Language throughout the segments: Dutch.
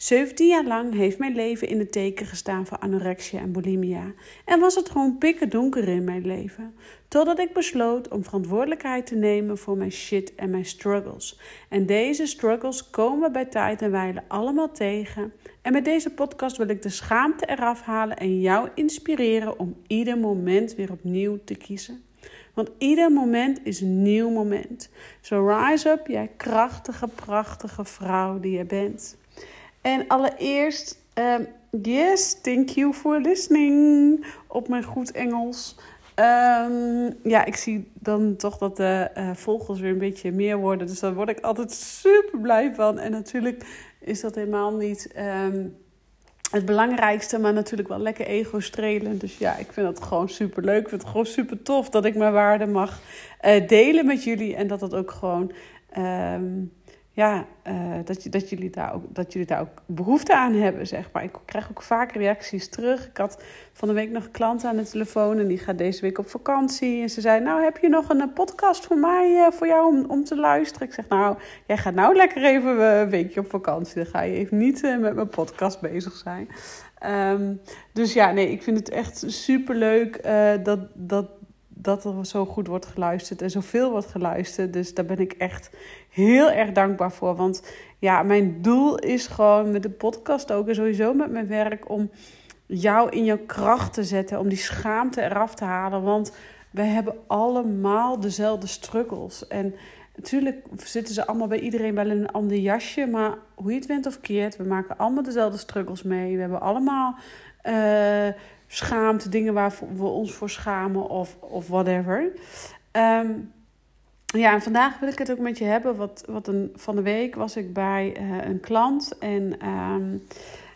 17 jaar lang heeft mijn leven in het teken gestaan van anorexia en bulimia. En was het gewoon pikken donker in mijn leven. Totdat ik besloot om verantwoordelijkheid te nemen voor mijn shit en mijn struggles. En deze struggles komen bij tijd en wijle allemaal tegen. En met deze podcast wil ik de schaamte eraf halen en jou inspireren om ieder moment weer opnieuw te kiezen. Want ieder moment is een nieuw moment. So rise up, jij krachtige, prachtige vrouw die je bent. En allereerst, um, yes, thank you for listening op mijn goed Engels. Um, ja, ik zie dan toch dat de uh, volgers weer een beetje meer worden. Dus daar word ik altijd super blij van. En natuurlijk is dat helemaal niet um, het belangrijkste, maar natuurlijk wel lekker ego-strelend. Dus ja, ik vind het gewoon super leuk. Ik vind het gewoon super tof dat ik mijn waarde mag uh, delen met jullie. En dat dat ook gewoon. Ja, uh, dat, dat, jullie daar ook, dat jullie daar ook behoefte aan hebben, zeg maar. Ik krijg ook vaak reacties terug. Ik had van de week nog een klant aan de telefoon en die gaat deze week op vakantie. En ze zei, nou, heb je nog een podcast voor mij, uh, voor jou om, om te luisteren? Ik zeg, nou, jij gaat nou lekker even een weekje op vakantie. Dan ga je even niet met mijn podcast bezig zijn. Um, dus ja, nee, ik vind het echt super leuk dat, dat dat er zo goed wordt geluisterd en zoveel wordt geluisterd. Dus daar ben ik echt heel erg dankbaar voor. Want ja, mijn doel is gewoon met de podcast ook en sowieso met mijn werk om jou in jouw kracht te zetten, om die schaamte eraf te halen. Want we hebben allemaal dezelfde struggles. En natuurlijk zitten ze allemaal bij iedereen wel in een ander jasje. Maar hoe je het went of keert, we maken allemaal dezelfde struggles mee. We hebben allemaal. Uh, schaamte, dingen waar we ons voor schamen of, of whatever. Um, ja, en vandaag wil ik het ook met je hebben. Wat, wat een, van de week was ik bij uh, een klant. En um,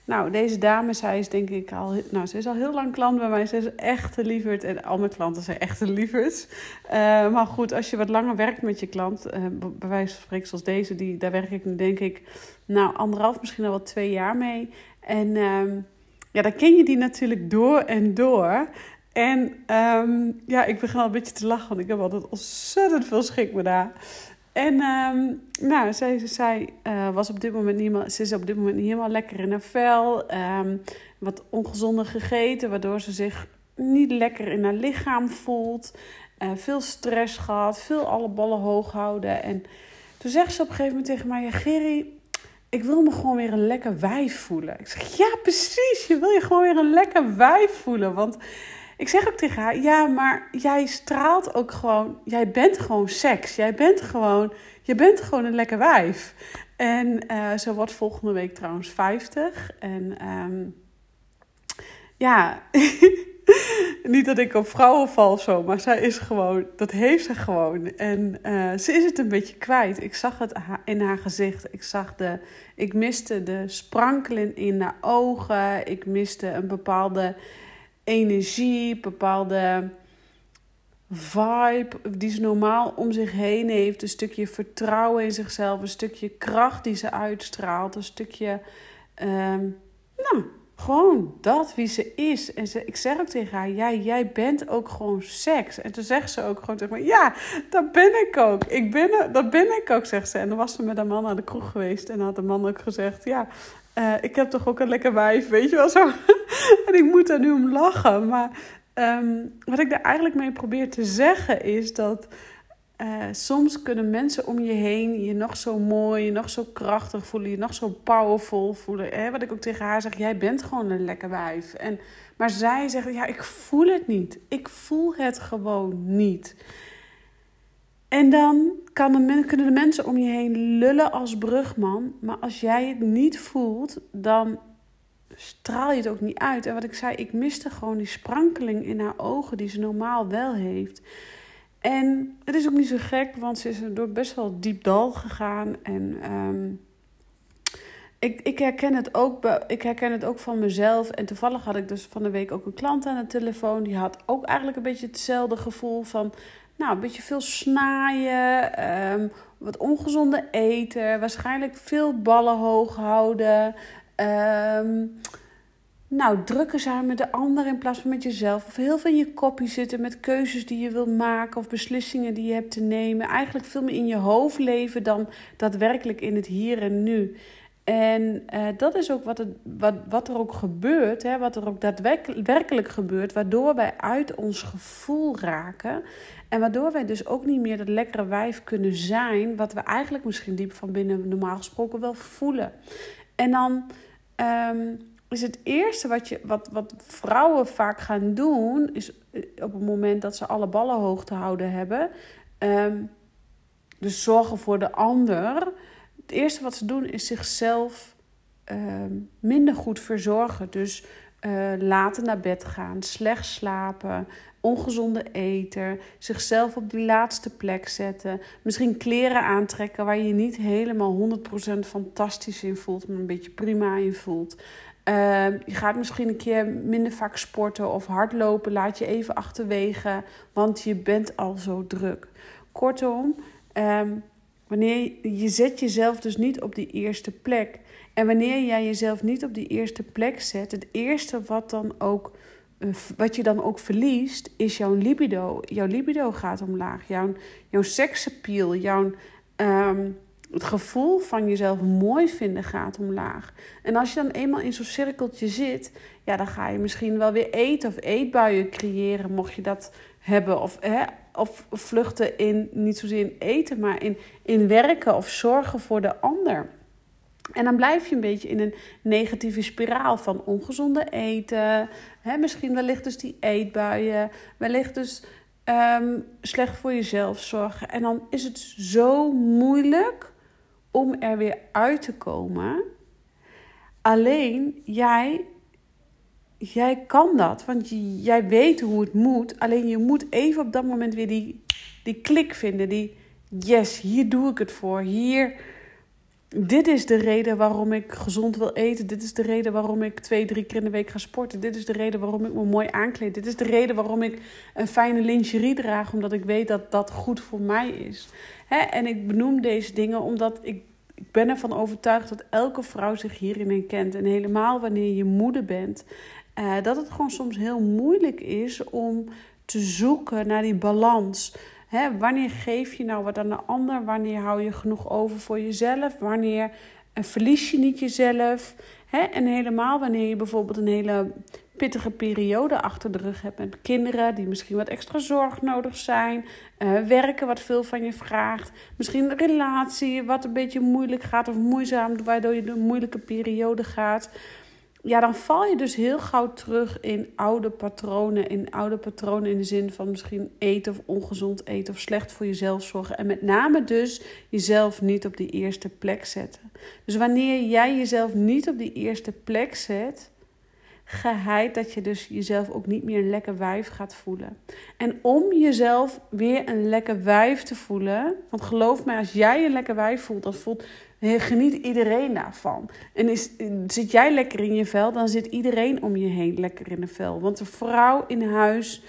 nou, deze dame, zij is denk ik al... Nou, ze is al heel lang klant bij mij. Ze is echt een lieverd. En al mijn klanten zijn echt een lieverd. Uh, maar goed, als je wat langer werkt met je klant... Uh, bij wijze van spreken zoals deze... Die, daar werk ik denk ik... Nou, anderhalf, misschien al wel twee jaar mee. En... Um, ja, dan ken je die natuurlijk door en door. En um, ja, ik begin al een beetje te lachen, want ik heb altijd ontzettend veel schik met haar. En um, nou, zij, zij uh, was op dit moment niet helemaal, ze is op dit moment niet helemaal lekker in haar vel. Um, wat ongezonder gegeten, waardoor ze zich niet lekker in haar lichaam voelt. Uh, veel stress gehad, veel alle ballen hoog houden. En toen zegt ze op een gegeven moment tegen mij: Gerry, ik wil me gewoon weer een lekker wijf voelen. Ik zeg, ja, precies. Je wil je gewoon weer een lekker wijf voelen. Want ik zeg ook tegen haar, ja, maar jij straalt ook gewoon, jij bent gewoon seks. Jij bent gewoon, je bent gewoon een lekker wijf. En uh, ze wordt volgende week trouwens 50. En um, ja, niet dat ik op vrouwen val zo, maar zij is gewoon, dat heeft ze gewoon. En uh, ze is het een beetje kwijt. Ik zag het in haar gezicht. Ik zag de, ik miste de sprankeling in haar ogen. Ik miste een bepaalde energie, bepaalde vibe die ze normaal om zich heen heeft. Een stukje vertrouwen in zichzelf, een stukje kracht die ze uitstraalt, een stukje, um, nou gewoon dat wie ze is. En ze, ik zeg ook tegen haar: ja, jij bent ook gewoon seks. En toen zegt ze ook gewoon tegen me: ja, dat ben ik ook. Ik ben, dat ben ik ook, zegt ze. En dan was ze met een man naar de kroeg geweest. En dan had de man ook gezegd: ja, uh, ik heb toch ook een lekker wijf, weet je wel zo. en ik moet daar nu om lachen. Maar um, wat ik daar eigenlijk mee probeer te zeggen is dat uh, soms kunnen mensen om je heen je nog zo mooi, je nog zo krachtig voelen, je nog zo powerful voelen. Hè? Wat ik ook tegen haar zeg, jij bent gewoon een lekker wijf. En, maar zij zegt, ja, ik voel het niet. Ik voel het gewoon niet. En dan kan kunnen de mensen om je heen lullen als brugman. Maar als jij het niet voelt, dan straal je het ook niet uit. En wat ik zei, ik miste gewoon die sprankeling in haar ogen die ze normaal wel heeft. En het is ook niet zo gek, want ze is door best wel diep dal gegaan. En um, ik, ik, herken het ook, ik herken het ook van mezelf. En toevallig had ik dus van de week ook een klant aan de telefoon. Die had ook eigenlijk een beetje hetzelfde gevoel van... nou, een beetje veel snaaien, ehm, wat ongezonde eten, waarschijnlijk veel ballen hoog houden. Ehm, nou, drukker zijn met de ander in plaats van met jezelf. Of heel veel in je kopje zitten met keuzes die je wil maken of beslissingen die je hebt te nemen. Eigenlijk veel meer in je hoofd leven dan daadwerkelijk in het hier en nu. En uh, dat is ook wat, het, wat, wat er ook gebeurt, hè, wat er ook daadwerkelijk gebeurt, waardoor wij uit ons gevoel raken. En waardoor wij dus ook niet meer dat lekkere wijf kunnen zijn, wat we eigenlijk misschien diep van binnen normaal gesproken wel voelen. En dan um, is het eerste wat, je, wat, wat vrouwen vaak gaan doen, is eh, op het moment dat ze alle ballen hoog te houden hebben, um, dus zorgen voor de ander het eerste wat ze doen is zichzelf ehm, minder goed verzorgen. Dus uh, later naar bed gaan, slecht slapen, ongezonde eten, zichzelf op die laatste plek zetten. Misschien kleren aantrekken waar je je niet helemaal 100% fantastisch in voelt, maar een beetje prima in voelt. Ehm, je gaat misschien een keer minder vaak sporten of hardlopen. Laat je even achterwege, want je bent al zo druk. Kortom, um, Wanneer je zet jezelf dus niet op die eerste plek. En wanneer jij jezelf niet op die eerste plek zet, het eerste wat, dan ook, eh, wat je dan ook verliest, is jouw libido. Jouw libido gaat omlaag. Jouw, jouw seksappeal, jouw, um, het gevoel van jezelf mooi vinden gaat omlaag. En als je dan eenmaal in zo'n cirkeltje zit, ja, dan ga je misschien wel weer eten of eetbuien creëren, mocht je dat hebben. Of, hè, of vluchten in, niet zozeer in eten, maar in, in werken of zorgen voor de ander. En dan blijf je een beetje in een negatieve spiraal van ongezonde eten. Hè, misschien wellicht dus die eetbuien. Wellicht dus um, slecht voor jezelf zorgen. En dan is het zo moeilijk om er weer uit te komen. Alleen jij jij kan dat, want jij weet hoe het moet. Alleen je moet even op dat moment weer die, die klik vinden. Die yes, hier doe ik het voor. Hier, dit is de reden waarom ik gezond wil eten. Dit is de reden waarom ik twee, drie keer in de week ga sporten. Dit is de reden waarom ik me mooi aankleed. Dit is de reden waarom ik een fijne lingerie draag. Omdat ik weet dat dat goed voor mij is. En ik benoem deze dingen omdat ik ik ben ervan overtuigd dat elke vrouw zich hierin herkent. En helemaal wanneer je moeder bent uh, dat het gewoon soms heel moeilijk is om te zoeken naar die balans. Wanneer geef je nou wat aan de ander? Wanneer hou je genoeg over voor jezelf? Wanneer uh, verlies je niet jezelf? En helemaal wanneer je bijvoorbeeld een hele pittige periode achter de rug hebt met kinderen die misschien wat extra zorg nodig zijn, uh, werken wat veel van je vraagt, misschien een relatie wat een beetje moeilijk gaat of moeizaam, waardoor je een moeilijke periode gaat ja, dan val je dus heel gauw terug in oude patronen. In oude patronen in de zin van misschien eten of ongezond eten of slecht voor jezelf zorgen. En met name dus jezelf niet op die eerste plek zetten. Dus wanneer jij jezelf niet op die eerste plek zet, geheid dat je dus jezelf ook niet meer een lekker wijf gaat voelen. En om jezelf weer een lekker wijf te voelen, want geloof mij, als jij een lekker wijf voelt, dan voelt geniet iedereen daarvan. En is, zit jij lekker in je vel, dan zit iedereen om je heen lekker in de vel. Want een vrouw in huis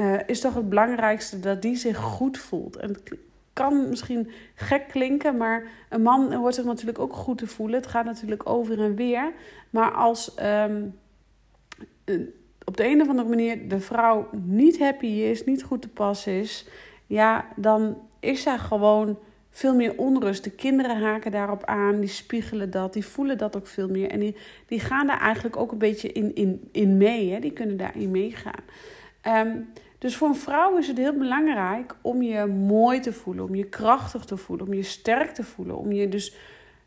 uh, is toch het belangrijkste dat die zich goed voelt. En kan misschien gek klinken, maar een man hoort zich natuurlijk ook goed te voelen. Het gaat natuurlijk over en weer. Maar als um, op de een of andere manier de vrouw niet happy is, niet goed te pas is, ja, dan is zij gewoon veel meer onrust. De kinderen haken daarop aan, die spiegelen dat, die voelen dat ook veel meer. En die, die gaan daar eigenlijk ook een beetje in, in, in mee, hè? die kunnen daarin meegaan. Um, dus voor een vrouw is het heel belangrijk om je mooi te voelen, om je krachtig te voelen, om je sterk te voelen, om je dus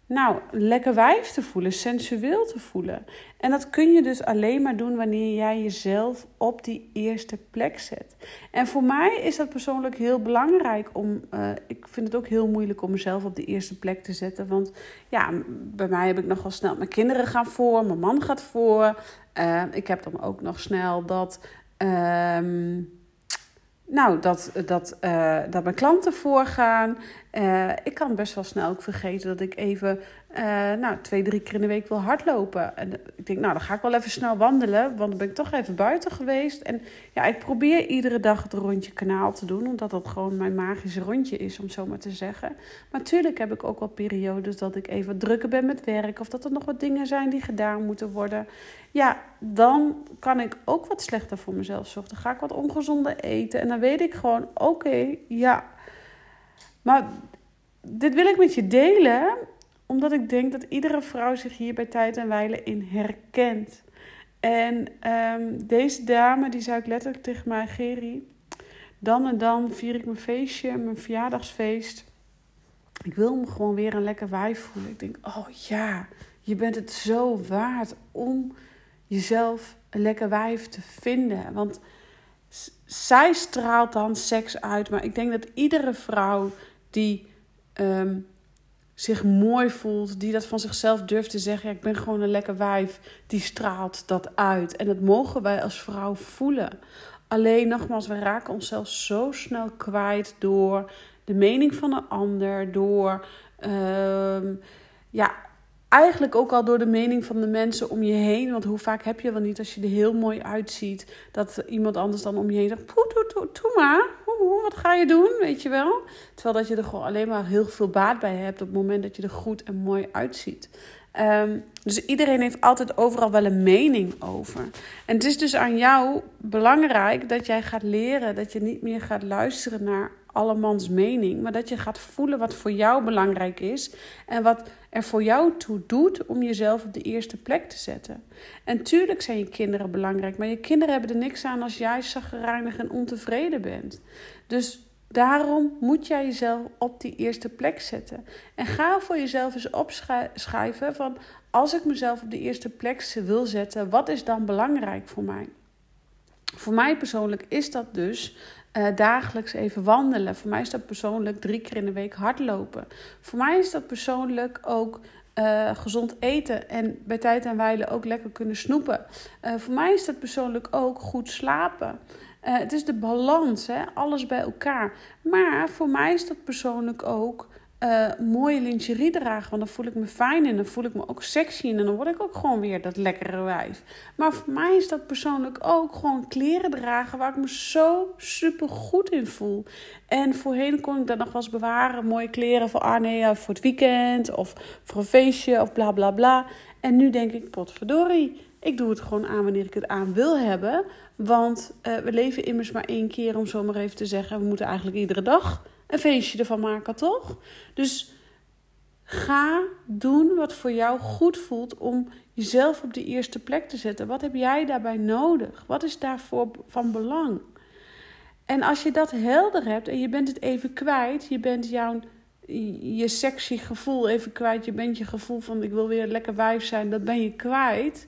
nou, lekker wijf te voelen, sensueel te voelen. En dat kun je dus alleen maar doen wanneer jij jezelf op die eerste plek zet. En voor mij is dat persoonlijk heel belangrijk om. Uh, ik vind het ook heel moeilijk om mezelf op de eerste plek te zetten. Want ja, bij mij heb ik nogal snel. Mijn kinderen gaan voor, mijn man gaat voor. Uh, ik heb dan ook nog snel dat. Uh, nou, dat, dat, uh, dat mijn klanten voorgaan. Uh, ik kan best wel snel ook vergeten dat ik even uh, nou, twee, drie keer in de week wil hardlopen. En ik denk, nou, dan ga ik wel even snel wandelen, want dan ben ik toch even buiten geweest. En ja, ik probeer iedere dag het rondje kanaal te doen, omdat dat gewoon mijn magische rondje is, om zo maar te zeggen. Maar natuurlijk heb ik ook wel periodes dat ik even drukker ben met werk, of dat er nog wat dingen zijn die gedaan moeten worden. Ja, dan kan ik ook wat slechter voor mezelf zorgen. Dan ga ik wat ongezonder eten. En dan weet ik gewoon, oké, ja. Maar dit wil ik met je delen, omdat ik denk dat iedere vrouw zich hier bij tijd en wijle in herkent. En um, deze dame, die zei ik letterlijk tegen mij, Geri, dan en dan vier ik mijn feestje, mijn verjaardagsfeest. Ik wil me gewoon weer een lekker wijf voelen. Ik denk, oh ja, je bent het zo waard om jezelf een lekker wijf te vinden. Want zij straalt dan seks uit. Maar ik denk dat iedere vrouw die um, zich mooi voelt, die dat van zichzelf durft te zeggen: ja, ik ben gewoon een lekker wijf, die straalt dat uit. En dat mogen wij als vrouw voelen. Alleen nogmaals, we raken onszelf zo snel kwijt door de mening van een ander, door uh, ja, eigenlijk ook al door de mening van de mensen om je heen. Want hoe vaak heb je wel niet als je er heel mooi uitziet, dat iemand anders dan om je heen zegt: toe, maar, wat ga je doen? Weet je wel? Terwijl dat je er gewoon alleen maar heel veel baat bij hebt op het moment dat je er goed en mooi uitziet. Um, dus iedereen heeft altijd overal wel een mening over. En het is dus aan jou belangrijk dat jij gaat leren dat je niet meer gaat luisteren naar allemans mening, maar dat je gaat voelen wat voor jou belangrijk is en wat er voor jou toe doet om jezelf op de eerste plek te zetten. En tuurlijk zijn je kinderen belangrijk, maar je kinderen hebben er niks aan als jij zagrijnig en ontevreden bent. Dus daarom moet jij jezelf op die eerste plek zetten. En ga voor jezelf eens opschrijven van als ik mezelf op de eerste plek wil zetten, wat is dan belangrijk voor mij? Voor mij persoonlijk is dat dus uh, dagelijks even wandelen. Voor mij is dat persoonlijk drie keer in de week hardlopen. Voor mij is dat persoonlijk ook uh, gezond eten en bij tijd en wijle ook lekker kunnen snoepen. Uh, voor mij is dat persoonlijk ook goed slapen. het is de balans, hè? alles bij elkaar. Maar voor mij is dat persoonlijk ook uh, mooie lingerie dragen. Want dan voel ik me fijn en dan voel ik me ook sexy. En dan word ik ook gewoon weer dat lekkere wijf. Maar voor mij is dat persoonlijk ook gewoon kleren dragen waar ik me zo super goed in voel. En voorheen kon ik dat nog wel eens bewaren. Mooie kleren voor Arne voor het weekend of voor een feestje of bla bla bla. En nu denk ik, potverdorie. Ik doe het gewoon aan wanneer ik het aan wil hebben. Want uh, we leven immers maar één keer, om zo maar even te zeggen. We moeten eigenlijk iedere dag een feestje ervan maken, toch? Dus ga doen wat voor jou goed voelt om jezelf op de eerste plek te zetten. Wat heb jij daarbij nodig? Wat is daarvoor van belang? En als je dat helder hebt en je bent het even kwijt, je bent jouw je sexy gevoel even kwijt, je bent je gevoel van ik wil weer lekker wijf zijn, dat ben je kwijt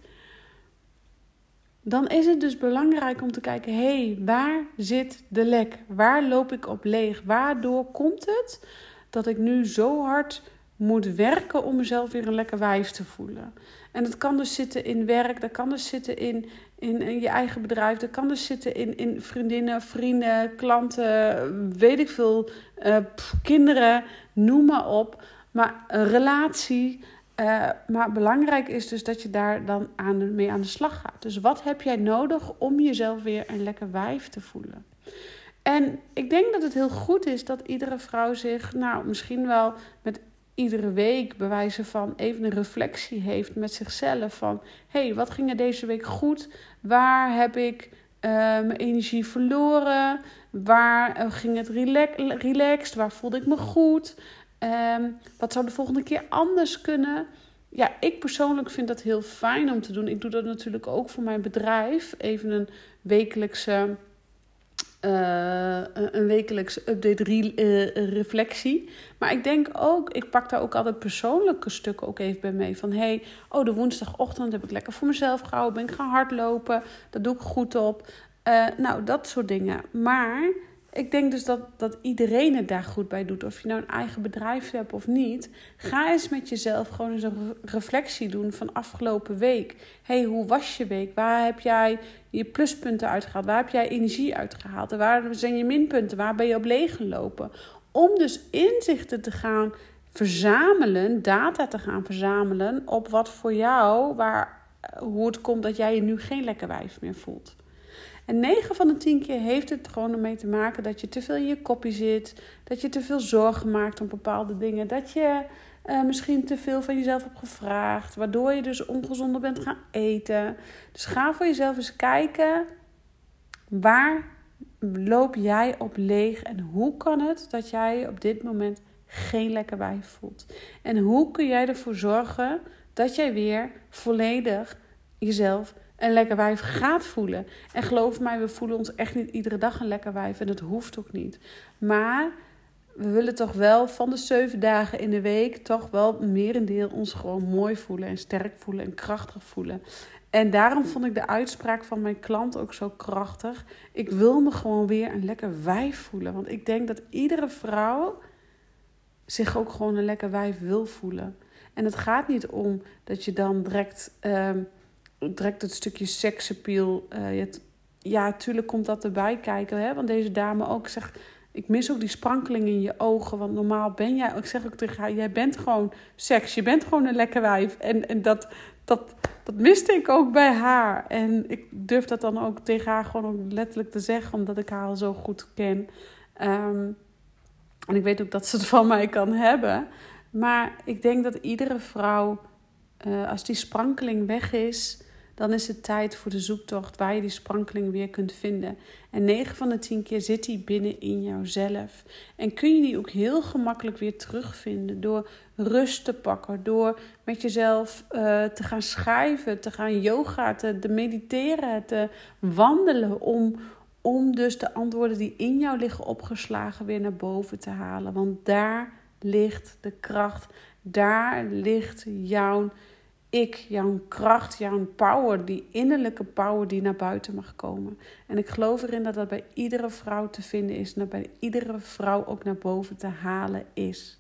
dan is het dus belangrijk om te kijken: hé, hey, waar zit de lek? Waar loop ik op leeg? Waardoor komt het dat ik nu zo hard moet werken om mezelf weer een lekker wijf te voelen? En dat kan dus zitten in werk, dat kan dus zitten in, in, in je eigen bedrijf, dat kan dus zitten in, in vriendinnen, vrienden, klanten, weet ik veel, uh, kinderen, noem maar op. Maar een relatie. Uh, maar belangrijk is dus dat je daar dan aan, mee aan de slag gaat. Dus wat heb jij nodig om jezelf weer een lekker wijf te voelen? En ik denk dat het heel goed is dat iedere vrouw zich, nou misschien wel met iedere week bewijzen van even een reflectie heeft met zichzelf. Van hé, hey, wat ging er deze week goed? Waar heb ik uh, mijn energie verloren? Waar uh, ging het relax relaxed? Waar voelde ik me goed? Um, wat zou de volgende keer anders kunnen? Ja, ik persoonlijk vind dat heel fijn om te doen. Ik doe dat natuurlijk ook voor mijn bedrijf. Even een wekelijkse, uh, een wekelijkse update re uh, reflectie. Maar ik denk ook, ik pak daar ook altijd persoonlijke stukken ook even bij mee. Van hey, oh de woensdagochtend heb ik lekker voor mezelf gehouden. Ben ik gaan hardlopen. Dat doe ik goed op. Uh, nou, dat soort dingen. Maar ik denk dus dat, dat iedereen het daar goed bij doet. Of je nou een eigen bedrijf hebt of niet. Ga eens met jezelf gewoon eens een reflectie doen van afgelopen week. hey, hoe was je week? Waar heb jij je pluspunten uitgehaald? Waar heb jij energie uitgehaald? En waar zijn je minpunten? Waar ben je op leeggelopen? Om dus inzichten te gaan verzamelen, data te gaan verzamelen op wat voor jou, waar, hoe het komt dat jij je nu geen lekker wijf meer voelt. En 9 van de 10 keer heeft het gewoon ermee te maken dat je te veel in je kopje zit, dat je te veel zorgen maakt om bepaalde dingen, dat je uh, misschien te veel van jezelf hebt gevraagd, waardoor je dus ongezonder bent gaan eten. Dus ga voor jezelf eens kijken waar loop jij op leeg en hoe kan het dat jij op dit moment geen lekker wijf voelt? En hoe kun jij ervoor zorgen dat jij weer volledig jezelf een lekker wijf gaat voelen? En geloof mij, we voelen ons echt niet iedere dag een lekker wijf en dat hoeft ook niet. Maar we willen toch wel van de zeven dagen in de week toch wel merendeel ons gewoon mooi voelen en sterk voelen en krachtig voelen. En daarom vond ik de uitspraak van mijn klant ook zo krachtig. Ik wil me gewoon weer een lekker wijf voelen. Want ik denk dat iedere vrouw zich ook gewoon een lekker wijf wil voelen. En het gaat niet om dat je dan direct, uh, direct het stukje seksappeal... Uh, ja, tuurlijk komt dat erbij kijken. Hè? Want deze dame ook zegt... Ik mis ook die sprankeling in je ogen. Want normaal ben jij... Ik zeg ook tegen haar... Jij bent gewoon seks. Je bent gewoon een lekker wijf. En, en dat, dat, dat miste ik ook bij haar. En ik durf dat dan ook tegen haar gewoon letterlijk te zeggen, omdat ik haar al zo goed ken. Ehm, en ik weet ook dat ze het van mij kan hebben. Maar ik denk dat iedere vrouw, uh, als die sprankeling weg is, dan is het tijd voor de zoektocht waar je die sprankeling weer kunt vinden. En 9 van de 10 keer zit die binnen in jouzelf. En kun je die ook heel gemakkelijk weer terugvinden door rust te pakken, door met jezelf uh, te gaan schrijven, te gaan yoga, te, te mediteren, te wandelen. Om, om dus de antwoorden die in jou liggen opgeslagen weer naar boven te halen. Want daar ligt de kracht, daar ligt jouw ik, jouw kracht, jouw power, die innerlijke power die naar buiten mag komen. En ik geloof erin dat dat bij iedere vrouw te vinden is, en dat bij iedere vrouw ook naar boven te halen is.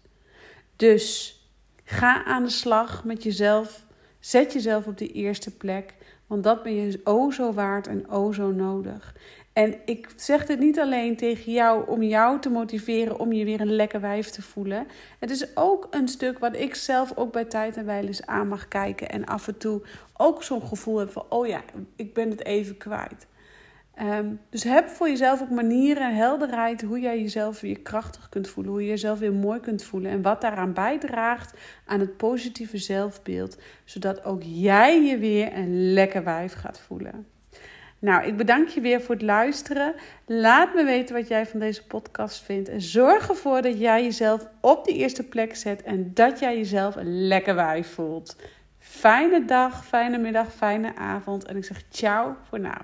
Dus ga aan de slag met jezelf. Zet jezelf op de eerste plek, want dat ben je o zo waard en o zo nodig. En ik zeg dit niet alleen tegen jou om jou te motiveren om je weer een lekker wijf te voelen. Het is ook een stuk wat ik zelf ook bij tijd en wijle eens aan mag kijken. En af en toe ook zo'n gevoel heb van, oh ja, ik ben het even kwijt. Ehm, dus heb voor jezelf ook manieren en helderheid hoe jij jezelf weer krachtig kunt voelen. Hoe je jezelf weer mooi kunt voelen. En wat daaraan bijdraagt aan het positieve zelfbeeld. Zodat ook jij je weer een lekker wijf gaat voelen. Nou, ik bedank je weer voor het luisteren. Laat me weten wat jij van deze podcast vindt. En zorg ervoor dat jij jezelf op de eerste plek zet en dat jij jezelf lekker wijf voelt. Fijne dag, fijne middag, fijne avond. En ik zeg ciao voor nou.